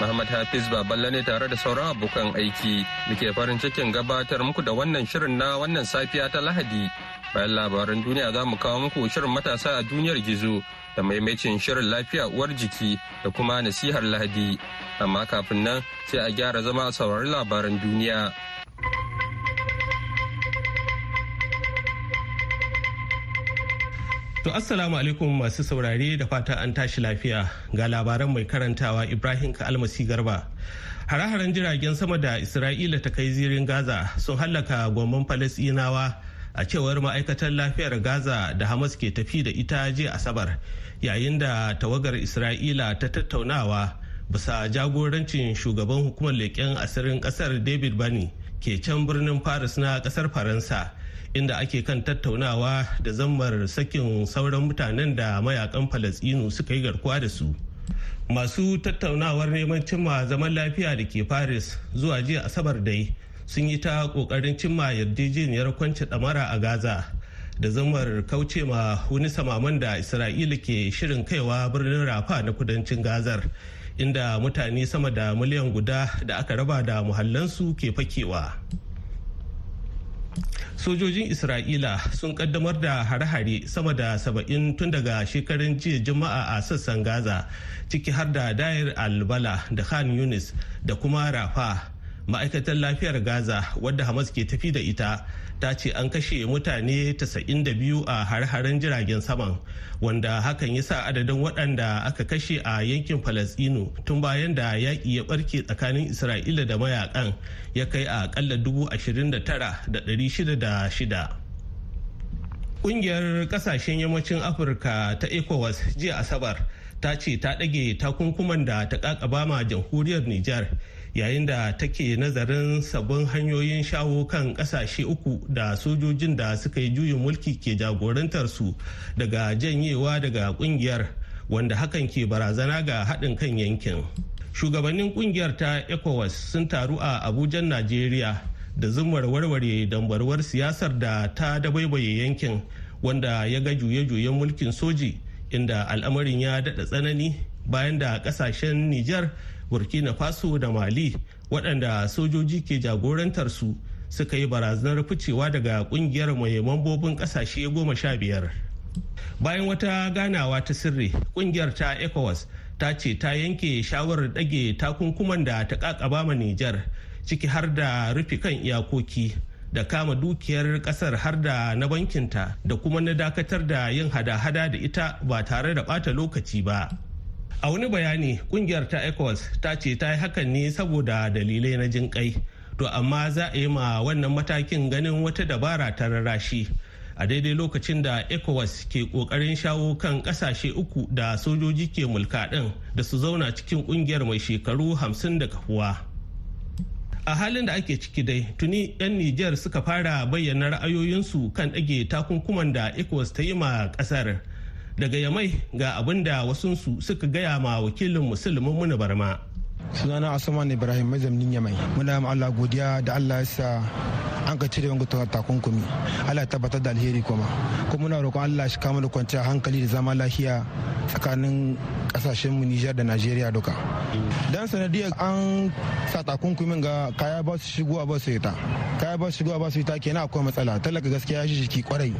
Muhammad Hafiz Baballe ne tare da sauran abokan aiki muke farin cikin gabatar muku da wannan shirin na wannan safiya ta Lahadi. Bayan labaran duniya za mu kawo muku shirin matasa a duniyar gizo da maimacin shirin lafiya uwar jiki da kuma nasihar Lahadi. Amma kafin nan sai a gyara zama a saurari labaran duniya. To assalamu alaikum masu saurare da fata an tashi lafiya ga labaran mai karantawa Ibrahim Almasi Garba. Hare-haren jiragen sama da Isra'ila ta kai zirin Gaza sun hallaka gwamman Falasɗinawa a cewar ma'aikatar lafiyar Gaza da Hamas ke tafi da ita jiya Asabar yayin da tawagar Isra'ila ta tattaunawa bisa jagorancin shugaban hukumar leƙen asirin ƙasar David Bani ke can birnin Paris na ƙasar Faransa. Inda ake kan tattaunawa da zammar sakin sauran mutanen da mayaƙan falasinu suka yi garkuwa da su masu tattaunawar neman cimma zaman lafiya da ke paris zuwa jiya asabar dai sun yi ta ƙoƙarin cimma yarjejeniyar kwanci damara a gaza da zammar kauce ma wani samaman da isra'ila ke shirin kaiwa birnin rafa na kudancin gazar inda mutane sama da miliyan guda da aka raba da muhallansu ke fakewa. Sojojin isra'ila sun kaddamar da hare-hare sama da saba'in tun daga shekarun jiya juma'a a sassan gaza ciki har da dayar albala da khan yunis da kuma rafa ma'aikatar lafiyar gaza wadda hamas ke tafi da ita ta ce an kashe mutane 92 a har-haren jiragen saman wanda hakan ya sa adadin waɗanda aka kashe a yankin falasɗinu tun bayan da yaƙi ya ɓarke tsakanin isra'ila da mayaƙan ya kai a ƙalla 29,606 Ƙungiyar ƙasashen yammacin Afirka ta ECOWAS jiya Asabar ta ce ta ɗage takunkuman da ta ƙaƙaba ma jamhuriyar Nijar yayin da take nazarin sabbin hanyoyin shawo kan ƙasashe uku da sojojin da suka yi juyin mulki ke jagorantar su daga janyewa daga ƙungiyar wanda hakan ke barazana ga haɗin kan yankin. Shugabannin ƙungiyar ta ecowas sun taru a abujan najeriya da zumar warware dambarwar siyasar da ta dabaibaye yankin wanda ya ga juye-juyen mulkin soji inda al'amarin ya daɗa tsanani bayan da ƙasashen nijar burkina faso da mali waɗanda sojoji ke jagorantar su suka yi barazanar ficewa daga ƙungiyar mai mambobin ƙasashe goma sha biyar. Bayan wata ganawa ta sirri ƙungiyar ta ecowas ta ce ta yanke shawarar ɗage takunkuman da ta ƙaƙaba ma nijar ciki har da rufe kan iyakoki da kama dukiyar ƙasar har da na bankinta da kuma na dakatar da yin hada-hada da ita ba tare da bata lokaci ba. A wani bayani ƙungiyar ta ecowas ta ce ta yi hakan ne saboda dalilai na jin kai to amma za a yi ma wannan matakin ganin wata dabara ta rarashi a daidai lokacin da ecowas ke ƙoƙarin shawo kan ƙasashe uku da sojoji ke mulka din da su zauna cikin ƙungiyar mai shekaru hamsin da kafuwa. A halin da ake ciki dai tuni 'yan nijar suka fara bayyana ra'ayoyinsu kan ɗage takunkuman da ecowas ta yi ma ƙasar. Daga yamai ga abin da wasunsu suka gaya ma wakilin musulmin muna barma. Sunana asuman ibrahim mazamnin yamai. Muna ma allah godiya da allah ya sa an ka cire wanga takunkumi. Allah tabbatar da alheri kuma. Kuma muna roƙon allah shi kama da kwanciyar hankali da zama lafiya tsakanin ƙasashen mu nijar da najeriya duka. Dan sanadiyar an sa takunkumin ga kaya ba su shigo ba su ta kaya ba su shigo ba su ta kenan akwai matsala. Talaka gaskiya ya shi jiki ƙwarai.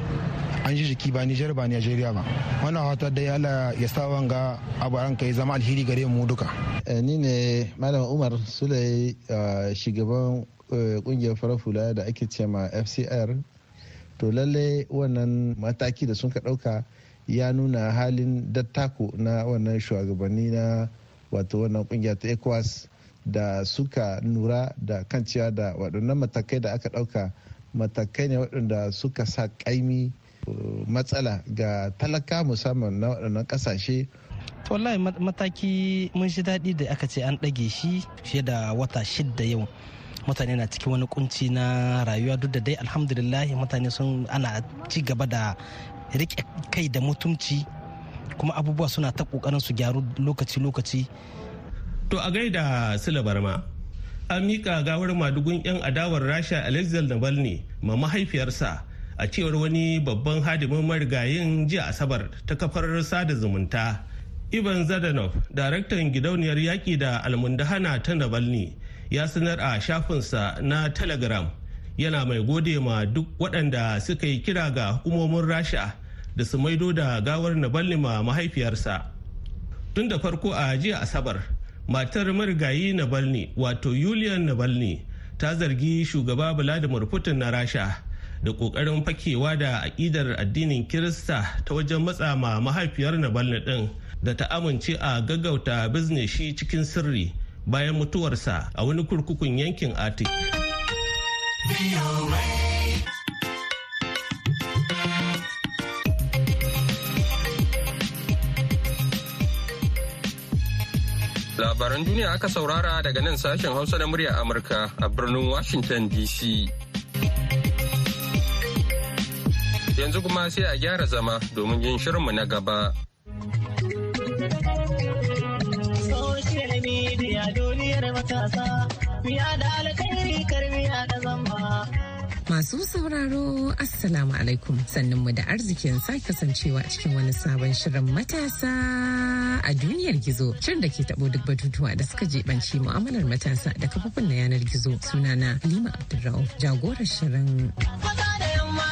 An ji jiki ba Nijar ba Najeriya ba. Wannan hata da ya ya sa wanga abu an kai zama alheri gare mu duka. Ni ne malam Umar Sule shugaban ƙungiyar farar hula da ake ce ma FCR to lalle wannan mataki da sun ka ɗauka ya nuna halin dattako na wannan shugabanni na wato wannan ƙungiya ta ECOWAS da suka nura da kan cewa da waɗannan matakai da aka ɗauka matakai ne waɗanda suka sa ƙaimi matsala ga talaka musamman na waɗannan ƙasashe? Wallahi mataki mun shi daɗi da aka ce an ɗage shi fiye da wata shidda yau. Mutane na cikin wani kunci na rayuwa duk da dai alhamdulillah mutane sun ana ci gaba da riƙe kai da mutumci kuma abubuwa suna ta ƙoƙarin su gyaru lokaci-lokaci to a gaida silabar ma an mika gawar madugun 'yan adawar rasha alexander navalny ma mahaifiyarsa a cewar wani babban hadimin marigayin jiya asabar ta kafar sada zumunta ivan zadanov daraktan gidauniyar yaƙi da almundahana ta navalny ya sanar a shafinsa na telegram. Yana mai gode ma duk waɗanda suka yi kira ga hukumomin rasha da su maido da gawar navalny ma mahaifiyarsa. Tun da farko a jiya asabar matar marigayi navalny wato yulian navalny ta zargi shugaba vladimir putin na rasha da ƙoƙarin fakewa da aƙidar addinin kirista ta wajen matsa ma mahaifiyar navalny din da ta amince a gaggauta bizne shi cikin sirri bayan mutuwarsa a wani kurkukun yankin arctic Labaran duniya aka saurara daga nan sashen Hausa na murya Amurka a birnin Washington DC. Yanzu kuma sai a gyara zama domin yin shirinmu na gaba. Social media duniyar matasa, da alkhairi karmiya da zamba. Masu sauraro Assalamu alaikum mu da arzikin sake kasancewa cikin wani sabon shirin matasa a duniyar gizo shirin da ke tabo duk batutuwa da suka jebanci mu'amalar matasa da kafofin na yanar gizo sunana Lima Abdulrauf jagorar shirin. Maza da yamma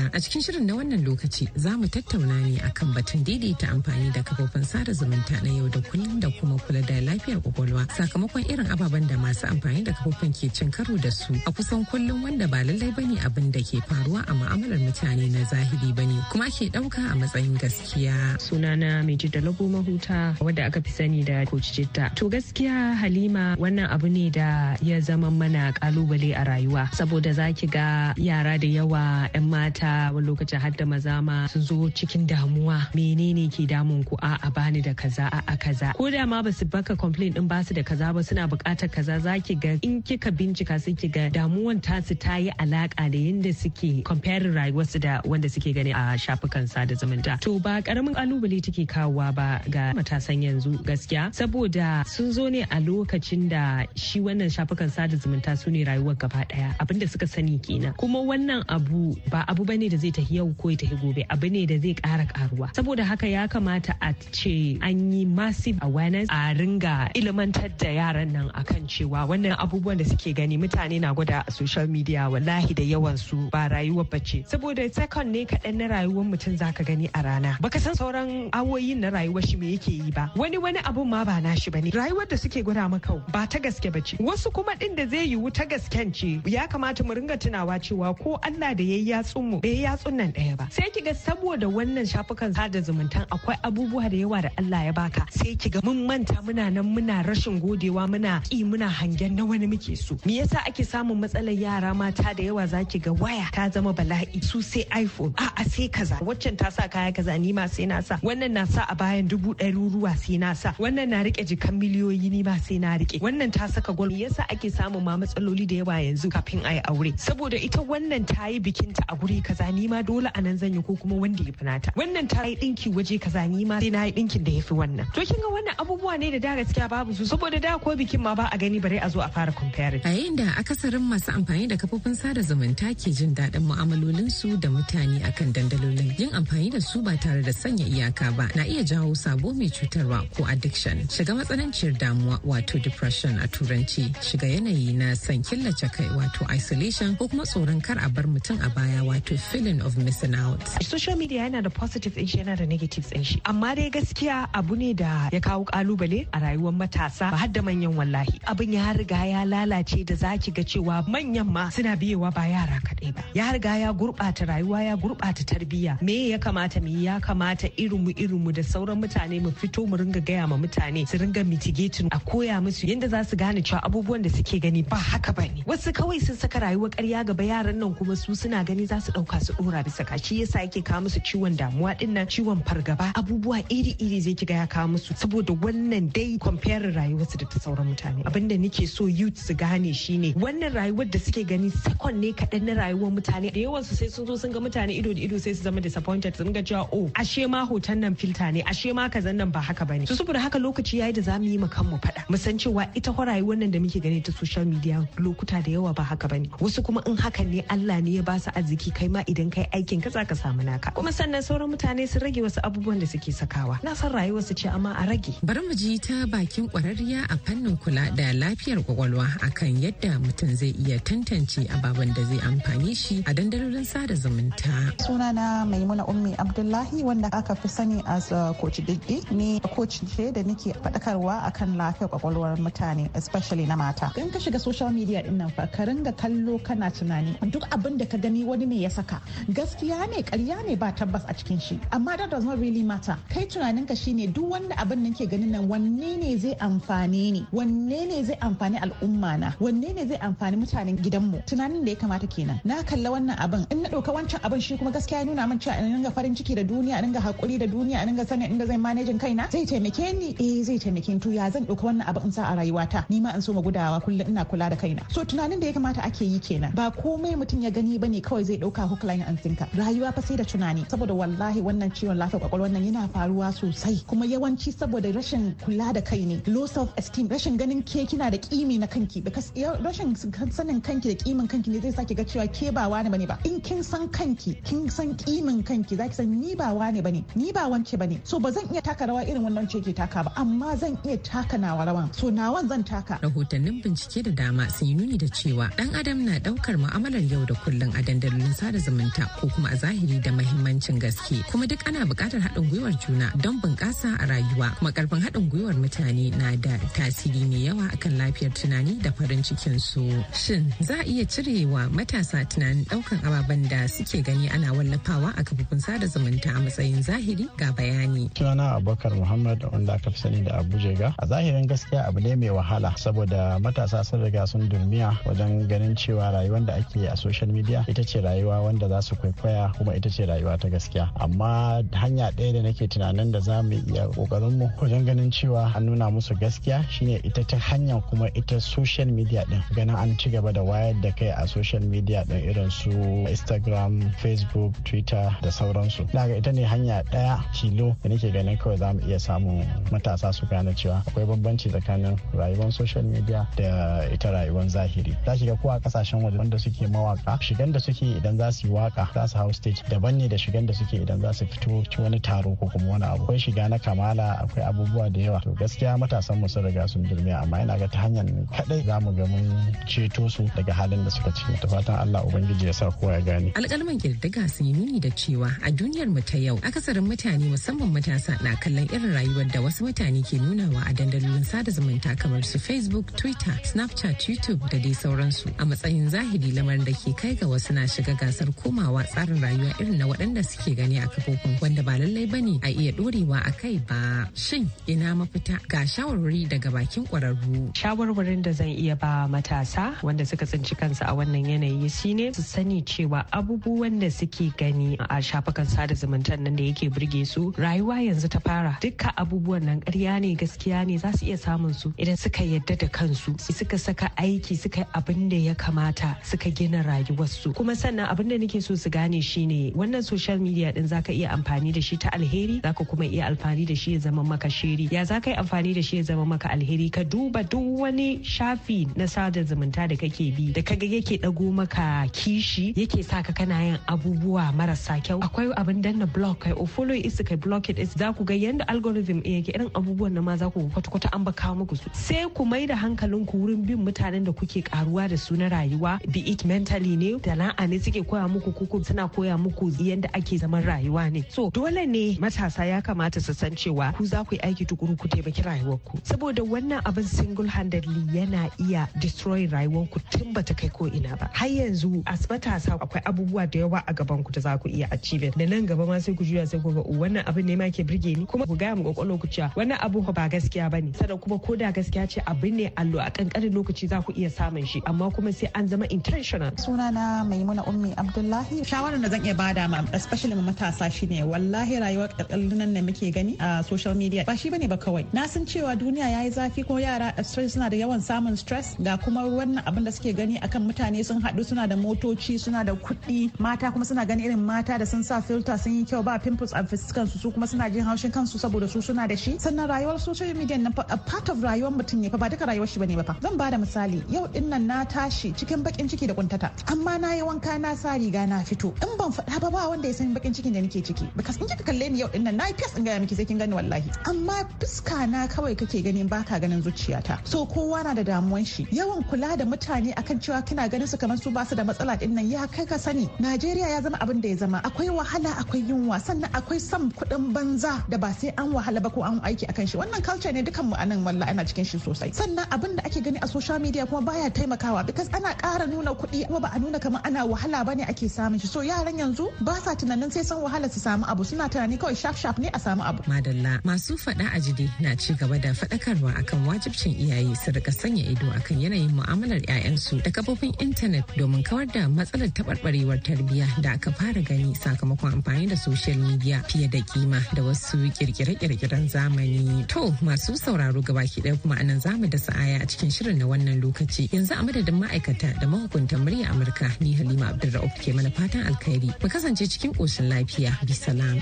Madalla a cikin shirin na wannan lokaci za mu tattauna ne akan batun daidaita amfani da kafofin sada zumunta na yau da kullum da kuma kula da lafiyar ƙwaƙwalwa sakamakon irin ababen da masu amfani da kafofin ke cin karo da su a kusan kullum wanda ba lallai ba ne abin da ke faruwa a mu'amalar mutane na zahiri ba ne kuma ke ɗauka a matsayin gaskiya. Sunana mai da lago mahuta wadda aka fi sani da kocijitta. To gaskiya Halima wannan abu ne da ya zama mana ƙalubale a rayuwa saboda zaki ga yara da yawa 'yan mata wani lokacin har da maza ma sun zo cikin damuwa. Menene ke damun ku? A bani da kaza a kaza. Ko da ma ba su baka complain din ba su da kaza ba suna buƙatar kaza zaki ga in kika bincika sai ki ga damuwan tasu ta yi alaka da yadda suke comparing rayuwarsu da wanda suke gani a shafukan sada zumunta. To ba ƙaramin ƙalubale take kawowa ba ga matasan yanzu gaskiya saboda sun zo ne a lokacin da shi wannan shafukan sada zumunta su ne rayuwar gaba ɗaya abin da suka sani kenan. Kuma wannan abu ba abu ba ne da zai tafi yau ko ya tafi gobe abu ne da zai kara karuwa saboda haka ya kamata a ce an yi massive awareness a ringa ilimantar da yaran nan akan cewa wannan abubuwan da suke gani mutane na gwada a social media wallahi da yawan su ba rayuwar bace. Saboda second ne kaɗan na rayuwar mutum zaka gani a rana. Baka san sauran awoyin na rayuwar shi me yake yi ba. Wani wani abun ma ba nashi ba ne rayuwar da suke gwada maka ba ta gaske bace. Wasu kuma din da zai yiwu ta gasken ce ya kamata mu ringa tunawa cewa ko Allah da yayi yatsun mu bai yatsun nan ɗaya ba. Sai kiga saboda wannan shafukan sada zumuntan akwai abubuwa da yawa da Allah ya baka. Sai kiga mun manta muna nan muna rashin godewa muna ki muna hangen na wani muke so. Me yasa ake samun matsalar yara mata da yawa? Zaki ga waya ta zama bala'i. Su sai iPhone. A a sai kaza. Waccan ta sa kaya kaza ni ma sai na sa. Wannan na sa a bayan dubu ɗaruruwa sai na sa. Wannan na riƙe jikan miliyoyi ni ma sai na riƙe wannan ta saka gwal yasa ake samun ma matsaloli da yawa yanzu kafin a yi aure? Saboda ita wannan ta yi bikinta a guri kaza. Ni ma dole a nan zan yi ko kuma wanda ya fi nata. Wannan ta yi dinki waje kaza ni ma sai na yi dinkin da ya fi wannan. To kin ga wannan abubuwa ne da da gaskiya babu su saboda da ko bikin ma ba a gani bare a zo a fara comparing. A yayin da akasarin masu amfani da kafofin sada zumunta ke jin daɗin mu'amalolin su da mutane akan dandalolin yin amfani da su ba tare da sanya iyaka ba na iya jawo sabo mai cutarwa ko addiction. Shiga matsananciyar damuwa wato depression a turanci. Shiga yanayi na san killace kai wato isolation ko kuma tsoron kar a bar mutum a baya wato feeling of missing out. Social media yana da positive ɗin shi yana da negative ɗin shi. Amma dai gaskiya abu ne da ya kawo ƙalubale a rayuwar matasa ba har da manyan wallahi. Abin ya riga ya lalace da zaki ga cewa manyan ma suna biyewa ba yara kaɗai ba. Ya riga ya gurɓata rayuwa ya gurɓata tarbiyya. Me ya kamata mu ya kamata irin mu irin mu da sauran mutane mu fito mu ringa gaya ma mutane su ringa mitigating a koya musu yadda za su gane cewa abubuwan da suke gani ba haka ba ne. Wasu kawai sun saka rayuwar ƙarya gaba yaran nan kuma su suna gani za su ɗauka su dora bisa shi yasa yake kawo musu ciwon damuwa ɗin nan ciwon fargaba. Abubuwa iri-iri zai kiga ya kawo musu. Saboda wannan dai compare rayuwarsu da ta sauran mutane. Abinda nake so youth su gane shine wannan rayuwar da suke gani second ne kaɗan na rayuwar mutane. Da yawan su sai sun zo sun ga mutane ido da ido sai su zama disappointed. Sun ga cewa oh ashe ma hoton nan filta ne. Ashe ma kazan nan ba haka ba ne so saboda haka lokaci yayi da za mu yi mu kanmu faɗa. Mu san cewa ita kwa rayuwar nan da muke gani ta social media lokuta da yawa ba haka ba ne wasu kuma in hakan ne Allah ne ya ba su arziki kai ma idan kai aikin ka zaka samu naka. Kuma sannan sauran mutane sun rage wasu abubuwan da suke sakawa. Na san rayuwar su ce amma a rage. Bari mu ji ta bakin kwararriya a fannin kula da lafiyar ƙwaƙwalwa akan yadda mutum zai iya tantance ababen da zai amfani shi a dandalolin sada zumunta. Sunana maimuna ummi abdullahi wanda aka fi sani as coach diddi ni coach ce da nake faɗakarwa akan lafiyar kwakwalwar mutane especially na mata. In ka shiga social media ɗin nan fa ka ringa kallo kana tunani. Duk abin da ka gani wani ne ya saka. Gaskiya ne ƙarya ne ba tabbas a cikin shi. Amma that does not really matter. Kai tunanin ka shine duk wanda abin nan ke ganin nan wanne ne zai amfane ni? Wanne ne zai amfani al'umma na wanne ne zai amfani mutanen gidanmu? Tunanin da ya kamata kenan. Na kalla wannan abin. In na ɗauka wancan abin shi kuma gaskiya ya nuna min cewa in ringa farin ciki da duniya in ringa haƙuri da duniya in ringa sanin inda zai manejin kaina zai taimake ni? Eh zai taimake ni. To ya zan ɗauka wannan abin in sa a rayuwata? Ni ma in so gudawa kullum ina kula da kaina. So tunanin da ya kamata ake yi kenan. Ba komai mutum ya gani ba ne kawai zai ɗauka hook line and sinker rayuwa fa sai da tunani saboda wallahi wannan ciwon lafiyar ƙwaƙwalwa nan yana faruwa sosai. Kuma yawanci saboda rashin kula da kai ne low self esteem rashin ganin ke kina da kimi na kanki. Because rashin sanin kanki da kimin kanki ne zai sake ga cewa ke ba wani ba ne ba. In kin san kanki kin san kimin kanki zaki san ni ba wani ba ne ni ba wance ba ne. So ba zan iya taka rawa irin wannan ce ke taka ba amma zan iya taka nawa rawan. So nawan zan taka. Rahotannin bincike da dama sun yi nuni da cewa dan adam na ɗaukar mu'amalar yau da kullum a dandalin sada zumunta ko kuma a zahiri da mahimmancin gaske. Kuma duk ana buƙatar haɗin gwiwar juna don bunƙasa a rayuwa. Kuma ƙarfin haɗin gwiwar mutane na da tasiri mai yawa akan lafiyar tunani da farin cikin su shin za a iya cirewa matasa tunanin ɗaukan ababen da suke gani ana wallafawa a kafofin sada zumunta a matsayin zahiri? Ga bayani. Sunana abubakar muhammad wanda aka fi sani da abujega a zahirin gaskiya abu ne mai wahala saboda matasa sun riga sun durmiya wajen ganin cewa rayuwar da ake a social media ita ce rayuwa wanda za su kwaikwaya kuma ita ce rayuwa ta gaskiya. Amma hanya ɗaya da nake tunanin da za mu iya ƙoƙarin mu wajen ganin cewa an nuna musu gaskiya shine ita ta hanya kuma ita social media din ganin an ci gaba da wayar da kai a social media din irin su instagram facebook twitter da sauransu. Daga ita ne hanya ɗaya tilo da nake ganin kawai za mu iya samun matasa su gane cewa akwai bambanci tsakanin rayuwar social media da ita rayuwar zahiri. Za ki ga ko a ƙasashen waje wanda suke mawaka shigan da suke idan za su waƙa za su hau stage daban ne da shigan da suke idan za su fito wani taro ko kuma wani abu. Akwai shiga na kamala akwai abubuwa da yawa. To gaskiya matasan mu sun riga sun durmiya amma ina ga ta hanyar kadai za mu ga mun ceto su daga halin da suka ciki. Da fatan Allah ubangiji ya sa kowa ya gane. Alƙalman kirdiga sun yi nuni da cewa a duniyar mu ta yau akasarin mutane musamman matasa na kallon irin rayuwar da wasu mutane ke nunawa a dandalolin sada zumunta kamar su facebook twitter snapchat youtube da dai sauransu. A matsayin zahiri lamarin da ke kai ga wasu na shiga gasar komawa tsarin rayuwa irin na waɗanda suke gani a kafofin wanda ba lallai ba ne a iya ɗorewa a kai ba. Shin ina mafita? Ga shawarwari daga bakin ƙwararru. Shawarwarin da zan iya ba matasa wanda suka tsinci kansu a wannan yanayi shine su sani cewa abubuwan da suke gani a shafukan sada zumunta nan da yake burge su rayuwa yanzu ta fara. Dukka abubuwan nan ƙarya ne gaskiya ne za su iya samun su idan suka yadda da kansu suka saka aiki suka abin da ya kamata suka gina rayuwarsu. Kuma sannan abin da nake so su gane shine wannan social media din zaka iya amfani da shi ta alheri zaka kuma iya amfani da shi ya zama maka shiri. Ya zaka yi amfani da shi ya zama maka alheri? Ka duba duk wani shafi na sada zumunta da kake bi da kaga yake dago maka kishi yake sa ka kana yin abubuwa marasa kyau. Akwai abin danna block kai o follow is kai block it is. Za ku ga yanda algorithm yake irin abubuwan na ma za ku kwata kwata an baka muku su. Sai ku mai da hankalin ku wurin bin mutanen da kuke karuwa da su na rayuwa. Be it mentally ne sana'a ne suke koya muku kuku suna koya muku yanda ake zaman rayuwa ne. So dole ne matasa ya kamata su san cewa ku za ku yi aiki tukuru ku taimaki rayuwarku. Saboda wannan abin single handedly yana iya destroy rayuwarku tun bata kai ko ina ba. Har yanzu as matasa akwai abubuwa da yawa a gaban ku da za ku iya achieve da nan gaba ma sai ku juya sai ku ga wannan abin ne ma ke burge ni. Kuma ku gaya mu ƙwaƙwalwa ku cewa wannan abu ba gaskiya ba ne sannan kuma ko da gaskiya ce abin ne allo a kankanin lokaci za ku iya samun shi. Amma kuma sai an zama intentional. Sunana maimuna ummi abdullahi. Abdullahi shawarar da zan iya ba da ma especially ma matasa shine wallahi rayuwar kallunan da muke gani a social media ba shi ba ne ba kawai. Na san cewa duniya yayi zafi ko yara suna da yawan samun stress ga kuma wannan abin da suke gani akan mutane sun haɗu suna da motoci suna da kuɗi mata kuma suna gani irin mata da sun sa filter sun yi kyau ba pimples a fuskan su kuma suna jin haushin kansu saboda su suna da shi. Sannan rayuwar social media na part of rayuwar mutum ne fa ba duka rayuwar shi ba ne ba fa. Zan ba da misali yau ɗin nan na tashi cikin bakin ciki da kuntata amma na yi wanka na sa riga na fito. In ban faɗa ba ba wanda ya san bakin cikin da nake ciki. Because in kika kalle ni yau ɗin nan na fes in gaya miki sai kin gani wallahi. Amma fuska na kawai kake ganin baka ganin zuciyata. So kowa na da damuwan shi. Yawan kula da mutane akan cewa kina ganin su kamar su ba su da matsala ɗin nan ya kai ka sani. Najeriya ya zama abin da ya zama. Akwai wahala akwai yunwa. Sannan akwai son kuɗin banza da ba sai an wahala ba ko an aiki akan shi. Wannan culture ne dukan mu a nan wallahi ana cikin shi sosai. Sannan abin da ake gani a social media kuma baya taimakawa because ana ƙara nuna kuɗi kuma ba a nuna kamar ana wahala ba ne ake samun shi. So yaran yanzu ba sa tunanin sai san wahala su samu abu. Suna tunani kawai sharp sharp ne a samu abu. Madalla. Masu faɗa a jide na ci gaba da faɗakarwa akan wajibcin iyaye su riƙa sanya ido akan yanayin mu'amalar 'ya'yansu da kafofin intanet domin kawar da matsalar taɓarɓarewar tarbiyya da aka fara gani sakamakon amfani da social media fiye da kima da wasu kirkire-kirkiren zamani. To masu sauraro gabaki ɗaya kuma a nan za mu da sa'aya a cikin shirin na wannan lokaci. Yanzu a madadin ma'aikata da mahukuntan murya amurka ni halima abdulra'uf ke mana fatan alkhairi. Mu kasance cikin ƙoshin lafiya. Bisalam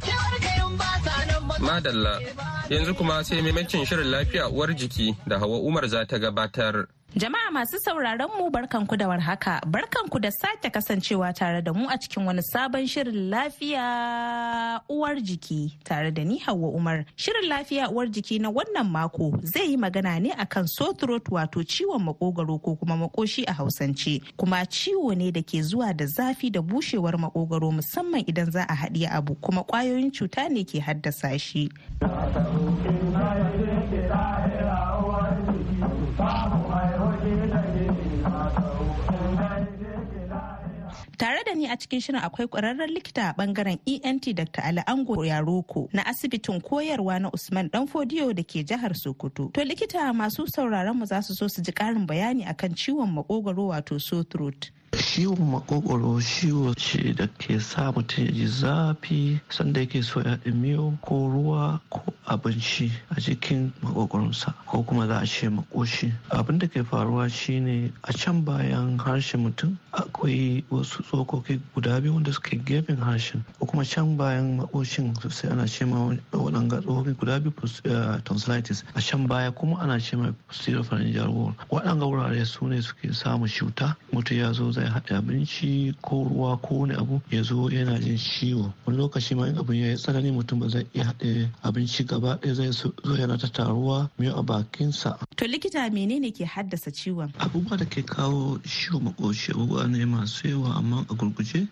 madalla. Yanzu kuma sai maimacin shirin lafiya uwar jiki da hawa umar za ta gabatar. Jama'a masu sauraron mu barkanku da warhaka, barkanku da sake kasancewa tare da mu a cikin wani sabon shirin lafiya uwar jiki tare da ni Hauwa Umar. Shirin lafiya uwar jiki na wannan mako zai yi magana ne akan sore throat wato ciwon makogaro ko kuma makoshi a Hausance, kuma ciwo ne da ke zuwa da zafi da bushewar makogaro musamman idan za a haɗiye abu kuma ƙwayoyin cuta ne ke haddasa shi. Tare da ni a cikin shirin akwai ƙwararren likita a ɓangaren ENT Dr. Ali Ango Yaroko na asibitin koyarwa na Usman Danfodiyo da ke jihar Sokoto. To likita masu sauraron mu za su so su ji ƙarin bayani akan ciwon makogwaro wato sore throat. Ciwon makogwaro ciwo ce da ke sa mutum ya ji zafi sanda yake so ya miyo ko ruwa ko abinci a jikin makogwaronsa ko kuma za a ce makoshi abin da ke faruwa shine a can bayan harshen mutum akwai wasu tsokoki guda biyu wanda suke gefen harshen ko kuma can bayan makoshin sosai ana ce ma waɗanga tsokoki guda biyu tonsillitis. A can baya kuma ana ce ma posterior pharyngeal wall. Waɗanga wurare su ne suke samun cuta. Mutum ya zo zai haɗa abinci ko ruwa ko wani abu ya zo yana jin ciwo wani lokaci ma in abin ya yi tsanani mutum ba zai iya haɗe abinci gaba ɗaya zai zo yana ta taruwa miyo a bakinsa. To likita menene ke haddasa ciwon? Abubuwa da ke kawo ciwon makoshi abubuwa ne masu yawa amma a gurguje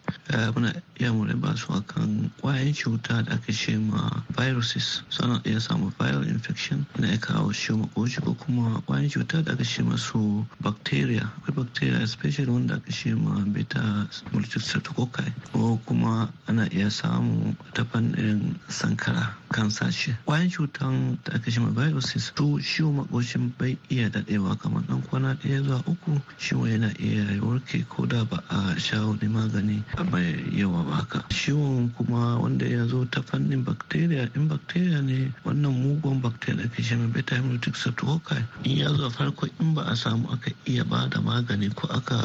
muna iya mu ba su akan kwayan cuta da ake ce ma viruses sana iya samu viral infection na iya kawo ciwon makoshi ko kuma kwayan cuta da ake ce masu bacteria akwai bacteria especially wanda ake ce ma beta multistreptococci ko kuma ana iya samu ta fannin sankara kan sashe kwayan cutan da aka viruses to ciwon makoshin bai iya dadewa kamar dan kwana ɗaya zuwa uku. Ciwon yana iya warke ko da ba a sha wani magani mai yawa ba haka. Ciwon kuma wanda ya zo ta fannin bacteria in bacteria ne wannan mugun bacteria ake shima beta hemolytic in ya zo farko in ba a samu aka iya ba da magani ko aka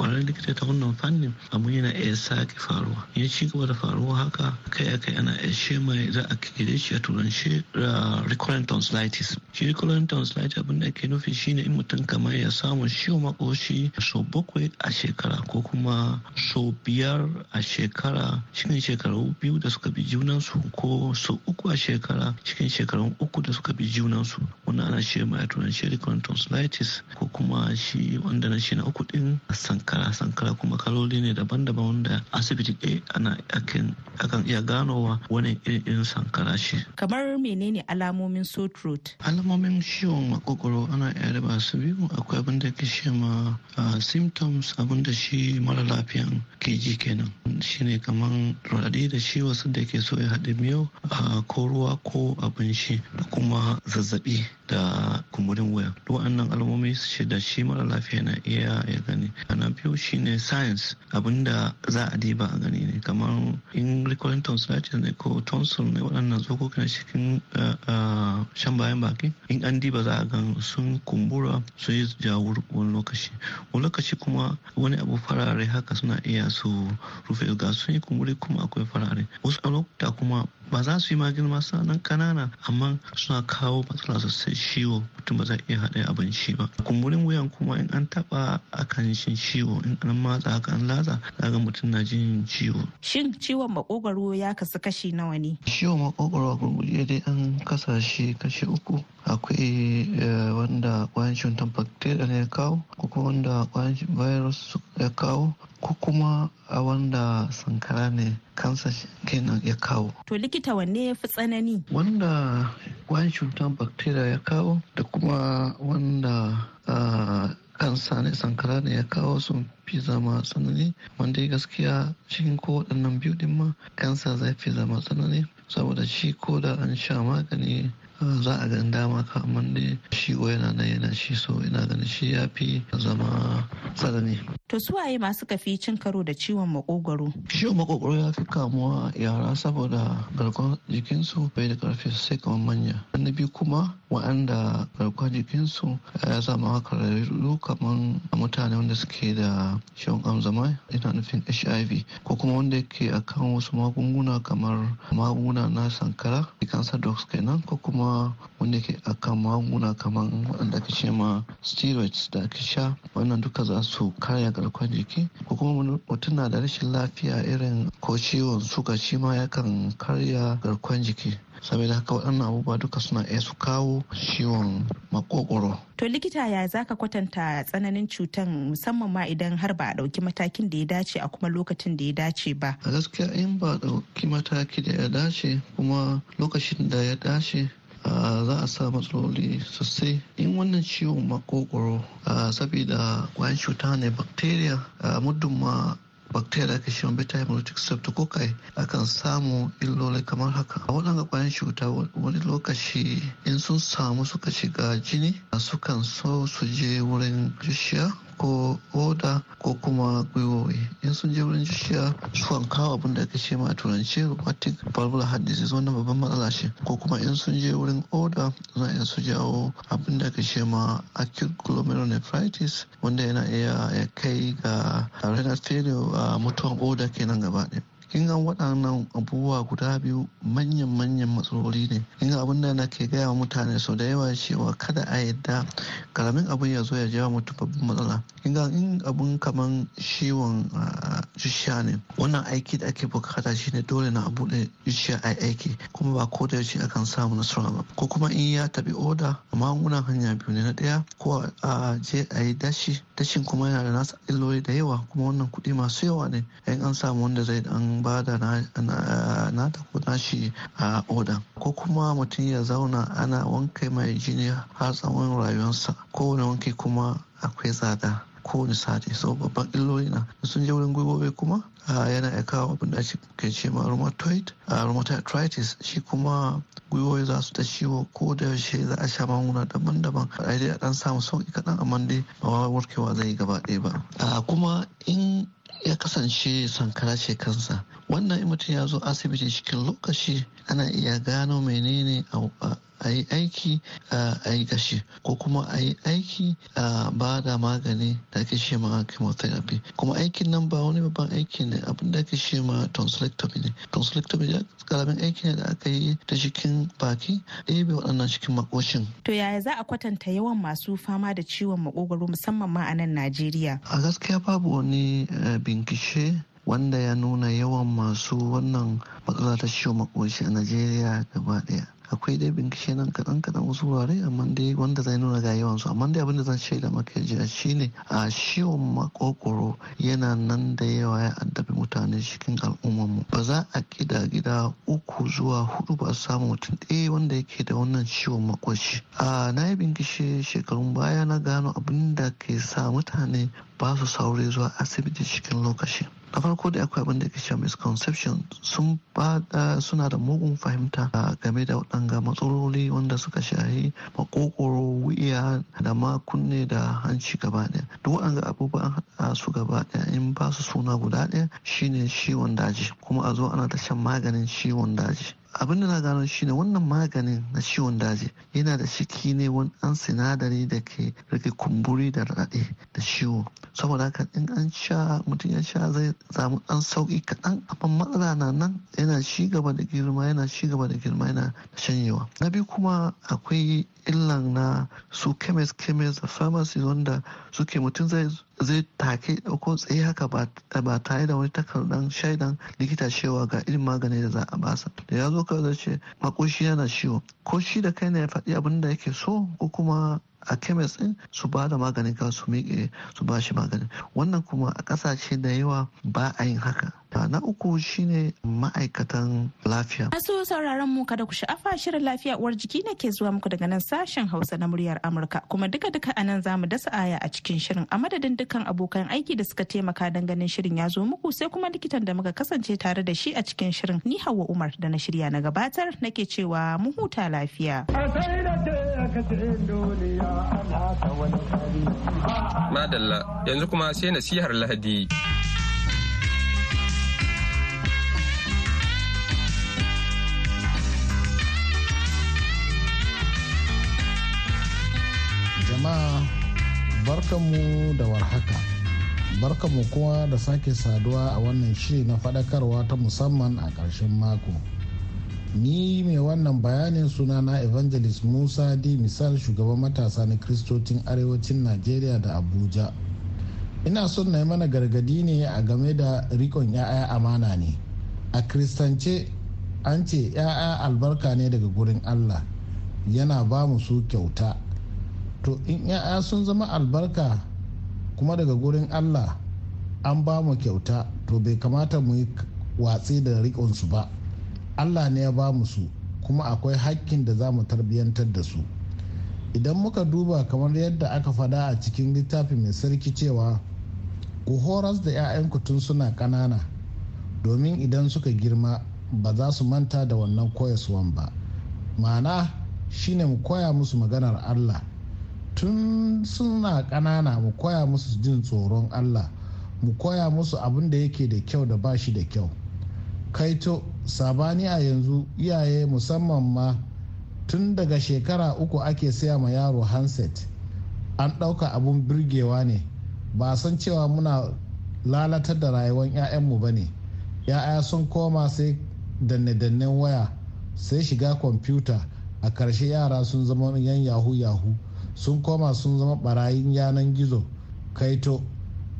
kwarar likita ta wannan fannin abu yana iya sake faruwa. Ya ci gaba da faruwa haka kai akai ana iya shema za a kire shi a turanci recurrent tonsillitis. Shi recurrent tonsillitis abin da ake nufi shine in mutum kamar ya samu ciwon makoshi sau bakwai a shekara ko kuma sau biyar a shekara cikin shekaru biyu da suka bi junansu ko sau uku a shekara cikin shekaru uku da suka bi junansu. Wannan ana ce ma a turanci recurrent tonsillitis ko kuma shi wanda na shi na uku din sankara sankara kuma kaloli ne daban-daban wanda asibiti ɗaya ana akan iya ganowa wani irin sankara shi. Kamar menene alamomin sore throat? Alamomin ciwon makogoro ana iya raba su biyu akwai abin da ke shi ma symptoms abin da shi mara lafiyan ke ji kenan shine kamar raɗaɗi da shi wasu da ke so ya haɗe miyau ko ruwa ko abinci da kuma zazzaɓi da kumburin wuya waɗannan alamomi shi da shi mara lafiya na iya ya gani. Na biyu shine science abin da za a diba a gani ne. Kamar in recurrent tonsillitis ne ko tonsil ne waɗannan tsokoki na cikin shan bayan baki in an diba za a gan sun kumbura sun yi jawur wani lokaci. Wani lokaci kuma wani abu farare haka suna iya su rufe ga sun yi kumburi kuma akwai farare. Wasu lokuta kuma ba za su yi magani masu nan kanana amma suna kawo matsala sosai. Ciwo mutum ba za iya haɗa abinci ba. Kumburin wuyan kuma in an taɓa akan shin ciwo. In an matsa haka an latsa ga mutum na jin ciwo. Shin ciwon makogaro ya kasu kashi nawa ne? Ciwon makogaro a gurguje dai an kasa shi kashi uku. Akwai eh, wanda kwayan cutar bacteria ne ya kawo ko kuma wanda kwayan virus ya kawo. Ko kuma a wanda sankara ne kansa kenan ya kawo. To likita wanne ya fi tsanani? Wanda kwayan cutar bacteria ya kawo da kuma wanda kansa ne sankara ne ya kawo sun fi zama tsanani wanda gaskiya cikin ko waɗannan biyu din ma kansa zai fi zama tsanani saboda shi ko da an sha magani za a gan dama ka amma dai shi yana nan yana shi so ina ganin shi ya fi zama tsanani. To su waye masu kafi cin karo da ciwon makogwaro? Ciwon makogwaro ya fi kamuwa yara saboda garkuwar jikinsu bai da ƙarfi sosai kamar manya. Na biyu kuma wa'anda garkuwar jikinsu ya zama haka rarru kamar mutane wanda suke da ciwon amzama ina nufin HIV ko kuma wanda yake akan wasu magunguna kamar magunguna na sankara cancer drugs kenan ko kuma wanda yake akan magunguna kamar wanda ake ce ma steroids da ake sha wannan duka za su karya garkuwar jiki ko kuma mutum na da rashin lafiya irin ko ciwon suga shi ma yakan karya garkuwar jiki saboda haka waɗannan abubuwa duka suna iya su kawo ciwon makokoro. To likita ya za ka kwatanta tsananin cutan musamman ma idan har ba a ɗauki matakin da ya dace a kuma lokacin da ya dace ba. A gaskiya in ba a ɗauki mataki da ya dace kuma lokacin da ya dace za a sa matsaloli sosai. In wannan ciwon makokoro saboda kwayan cuta ne bacteria muddin ma bacteria ke shi beta hemolytic streptococci akan samu illoli kamar haka. A waɗanda kwayan cuta wani lokaci in sun samu suka shiga jini sukan so su je wurin jishiya ko oda ko kuma gwiwowi. In sun je wurin jishiya sukan kawo abin da ake ma a turanci rheumatic valvular heart disease. Wannan babban matsala ce. Ko kuma in sun je wurin oda za iya su jawo abin da ake ma acute glomerulonephritis wanda yana iya ya kai ga renal failure a mutuwan oda kenan gaba ɗaya. Kin ga waɗannan abubuwa guda biyu manyan manyan matsaloli ne. Kin ga abin da na ke gaya wa mutane sau da yawa cewa kada a yadda ƙaramin abin ya zo ya jawo mutum babban matsala. Kin ga in abun kaman ciwon zuciya ne wannan aiki da ake buƙata shine dole na abu buɗe zuciya a aiki kuma ba ko da yaushe akan samu nasara ba. Ko kuma in ya tabi oda magungunan hanya biyu ne na ɗaya ko a je a yi dashi dashin kuma yana da nasa illoli da yawa kuma wannan kuɗi masu yawa ne. In an samu wanda zai dan ba da na da shi a oda. Ko kuma mutum ya zauna ana wanke mai jini har tsawon rayuwarsa. Kowane wanke kuma akwai tsada. Kowane sati. So babban illoli na. Sun je wurin gwiwowi kuma yana ya kawo abin da ke ce ma rheumatoid rheumatoid arthritis. Shi kuma gwiwoyi za su ta ciwo ko da yaushe za a sha magunguna daban-daban. A dai a dan samu sauƙi kaɗan amma dai ba warkewa zai gaba ɗaya ba. Kuma in ya kasance sankara ce kansa. Wannan in mutum ya zo asibiti cikin lokaci ana iya gano menene a yi aiki a yi gashi ko kuma a yi aiki a ba da magani da ake shi ma chemotherapy kuma aikin nan ba wani babban aiki ne abin da ake shi ma tonsillectomy ne tonsillectomy ya ƙaramin aiki ne da aka yi ta cikin baki ɗebe waɗannan cikin makoshin. To yaya za a kwatanta yawan masu fama da ciwon makogwaro musamman ma a nan Najeriya? A gaskiya babu wani eh, bincike wanda ya nuna yawan masu wannan matsala ta ciwon makoshi a Najeriya gaba ɗaya. akwai dai bincike nan kaɗan kaɗan wasu wurare amma dai wanda zai nuna ga yawansu. Amma dai abin da zan shaida maka jiya shine a ciwon makokoro yana nan da yawa ya addabi mutane cikin al'ummarmu. Ba za a kida gida uku zuwa huɗu ba samu mutum ɗaya wanda yake da wannan ciwon makoshi a na yi bincike shekarun baya na gano abin da ke sa mutane ba su saure zuwa asibiti cikin lokaci. Na farko da akwai abin da ke cewa misconception sun ba suna da mugun fahimta game da waɗanga matsaloli wanda suka shahi makokoro wuya da ma kunne da hanci gaba ɗaya. Duk waɗanga abubuwan haɗa su gaba ɗaya in ba su suna guda ɗaya shine ciwon daji. Kuma a zo ana ta shan maganin ciwon daji. Abin da na gano shine wannan maganin na ciwon daji yana da ciki ne wani an sinadari da ke rage kumburi da raɗe da ciwo. Saboda haka in an sha mutum ya sha zai samu ɗan sauƙi kaɗan. Amma matsala na nan yana ci gaba da girma yana ci gaba da girma yana shanyewa. Na biyu kuma akwai illan na su chemist chemist da pharmacy wanda suke mutum zai zai take ko tsaye haka ba tare da wani takardar shaidan likita cewa ga irin magani da za a basa da ya zo kawai ce makoshi yana ciwo. Ko shi da kai ne ya faɗi abin da yake so ko kuma a kemis din su ba da maganin ka su miƙe su ba shi maganin wannan kuma a ƙasashe da yawa ba a yin haka. Na uku shine ma'aikatan lafiya. Masu sauraron mu kada ku sha'afa shirin lafiya uwar jiki ne ke zuwa muku daga nan sashen hausa na muryar amurka. Kuma duka duka a nan za mu dasa aya a cikin shirin a madadin dukkan abokan aiki da suka taimaka don ganin shirin ya zo muku sai kuma likitan da muka kasance tare da shi a cikin shirin. Ni hawa umar da na shirya na gabatar nake cewa mu huta lafiya. Madalla yanzu kuma sai nasihar Lahadi. Barkanmu da warhaka. Barkanmu kuma da sake saduwa a wannan shiri na faɗakarwa ta musamman a ƙarshen mako. ni mai wannan bayanin sunana evangelist musa di misal shugaban matasa na kristocin arewacin najeriya da abuja. Ina son na yi mana gargaɗi ne a game da rikon 'ya'ya amana ne. A kristance an ce 'ya'ya albarka ne daga gurin allah. Yana ba mu su kyauta. To in 'ya'ya sun zama albarka kuma daga gurin allah an ba mu kyauta to bai kamata mu yi watsi da rikonsu ba. Allah ne ya ba mu su kuma akwai hakkin da za mu tarbiyyantar da su. Idan muka duba kamar yadda aka fada a cikin littafi mai sarki cewa ku horas da 'ya'yanku tun suna ƙanana domin idan suka girma ba za su manta da wannan koyaswan ba. Ma'ana shine mu koya musu maganar allah. Tun suna ƙanana mu koya musu jin tsoron allah mu koya musu abin da yake da kyau da ba shi da kyau. Kaito saɓani a yanzu iyaye musamman ma tun daga shekara uku ake saya ma yaro handset. An ɗauka abun birgewa ne. Ba san cewa muna lalatar da rayuwar 'ya'yanmu ba ne. 'ya'ya sun koma sai danne-dannen waya sai shiga kwamfuta. A ƙarshe yara sun zama yan yahu yahu sun koma sun zama barayin yanan gizo kaito.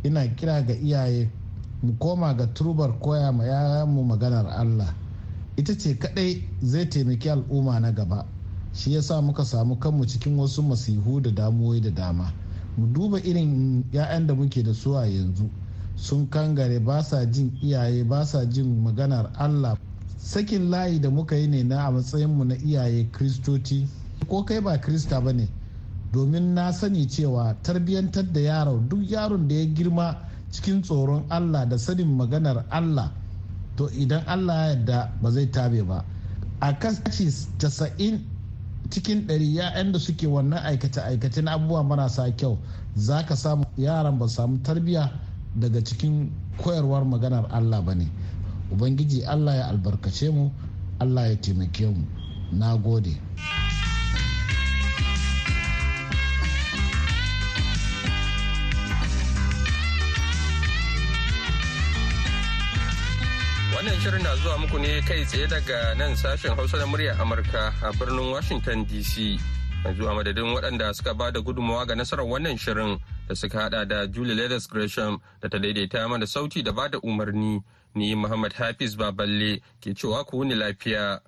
Ina kira ga iyaye mu koma ga turbar koya ma mu maganar Allah. Ita ce kadai zai taimaki al'umma na gaba. Shi yasa muka samu kanmu cikin wasu masihu da damuwai da dama. Mu duba irin 'ya'yan da muke da su a yanzu. Sun kangare ba sa jin iyaye ba sa jin maganar Allah. Sakin layi da muka yi ne na a matsayinmu na iyaye kristoci ko kai ba krista ba ne domin na sani cewa tarbiyyantar da yaro duk yaron da ya girma cikin tsoron allah da sanin maganar allah to idan allah ya yarda ba zai tabe ba. A kashi casa'in cikin ɗari ya'yan da suke wannan aikace-aikace na abubuwa marasa kyau za ka samu yaran ba samu tarbiyya daga cikin koyarwar maganar allah ba ne. Ubangiji allah ya albarkace mu allah ya taimake mu. Na gode. Wannan shirin na zuwa muku ne kai tsaye daga nan sashen Hausa na muryar Amurka a birnin Washington DC. Yanzu a madadin waɗanda suka ba da gudunmawa ga nasarar wannan shirin da suka hada da Julie Leathers Gresham da ta daidaita mana sauti da ba da umarni. Ni Muhammad Hafiz Baballe ke cewa ku wuni lafiya.